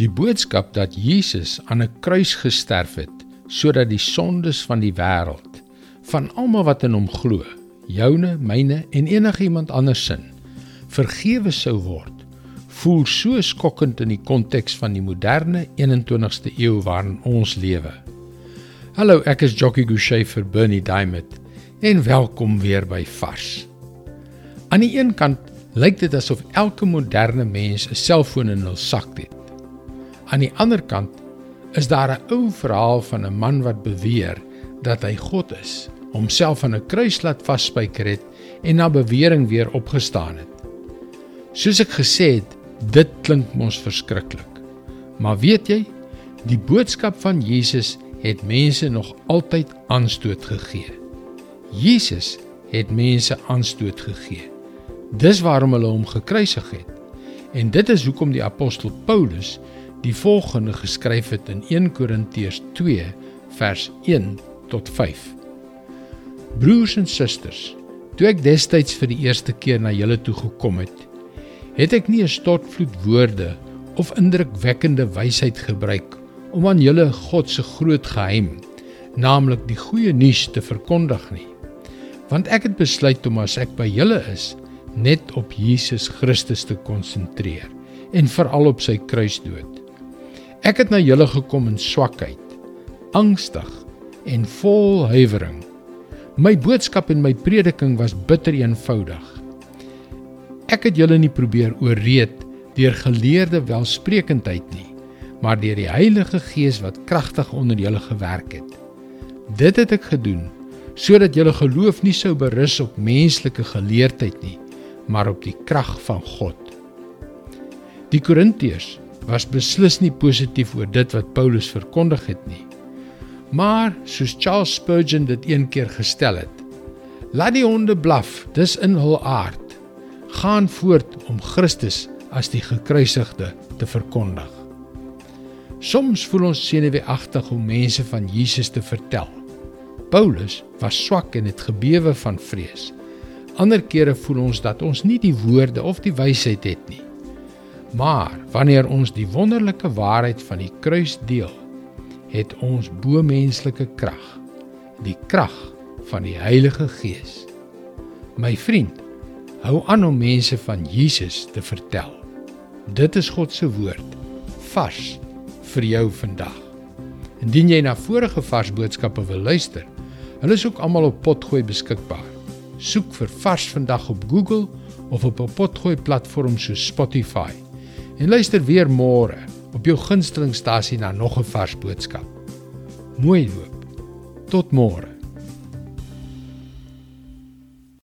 Die boodskap dat Jesus aan 'n kruis gesterf het sodat die sondes van die wêreld van almal wat in hom glo, joune, myne en enigiemand anders sin, vergewe sou word, voel so skokkend in die konteks van die moderne 21ste eeu waarin ons lewe. Hallo, ek is Jockey Gouchee vir Bernie Diamond en welkom weer by Vars. Aan die een kant lyk dit asof elke moderne mens 'n selfoon in hul sak het. Aan die ander kant is daar 'n ou verhaal van 'n man wat beweer dat hy God is, homself aan 'n kruis laat vasspyker het en na bewering weer opgestaan het. Soos ek gesê het, dit klink mos verskriklik. Maar weet jy, die boodskap van Jesus het mense nog altyd aanstoot gegee. Jesus het mense aanstoot gegee. Dis waarom hulle hom gekruisig het. En dit is hoekom die apostel Paulus die volgende geskryf het in 1 Korintiërs 2 vers 1 tot 5. Broers en susters, toe ek destyds vir die eerste keer na julle toe gekom het, het ek nie 'n stortvloed woorde of indrukwekkende wysheid gebruik om aan julle God se groot geheim, naamlik die goeie nuus te verkondig nie. Want ek het besluit om as ek by julle is, net op Jesus Christus te konsentreer en veral op sy kruisdood. Ek het na julle gekom in swakheid, angstig en vol huiwering. My boodskap en my prediking was bitter eenvoudig. Ek het julle nie probeer ooreed deur geleerde welsprekendheid nie, maar deur die Heilige Gees wat kragtig onder julle gewerk het. Dit het ek gedoen sodat julle geloof nie sou berus op menslike geleerdheid nie, maar op die krag van God. Die Korintiërs was beslis nie positief oor dit wat Paulus verkondig het nie. Maar soos Charles Spurgeon dit een keer gestel het, laat die honde blaf, dis in hul aard. Gaan voort om Christus as die gekruisigde te verkondig. Soms voel ons senuweeagtig om mense van Jesus te vertel. Paulus was swak en het gebewe van vrees. Ander kere voel ons dat ons nie die woorde of die wysheid het nie. Maar wanneer ons die wonderlike waarheid van die kruis deel, het ons bo-menslike krag, die krag van die Heilige Gees. My vriend, hou aan om mense van Jesus te vertel. Dit is God se woord vars vir jou vandag. Indien jy na vorige vars boodskappe wil luister, hulle is ook almal op Potgooi beskikbaar. Soek vir vars vandag op Google of op 'n Potgooi platform soos Spotify en luister weer môre op jou gunstelingstasie na nog 'n vars boodskap. Mooi loop. Tot môre.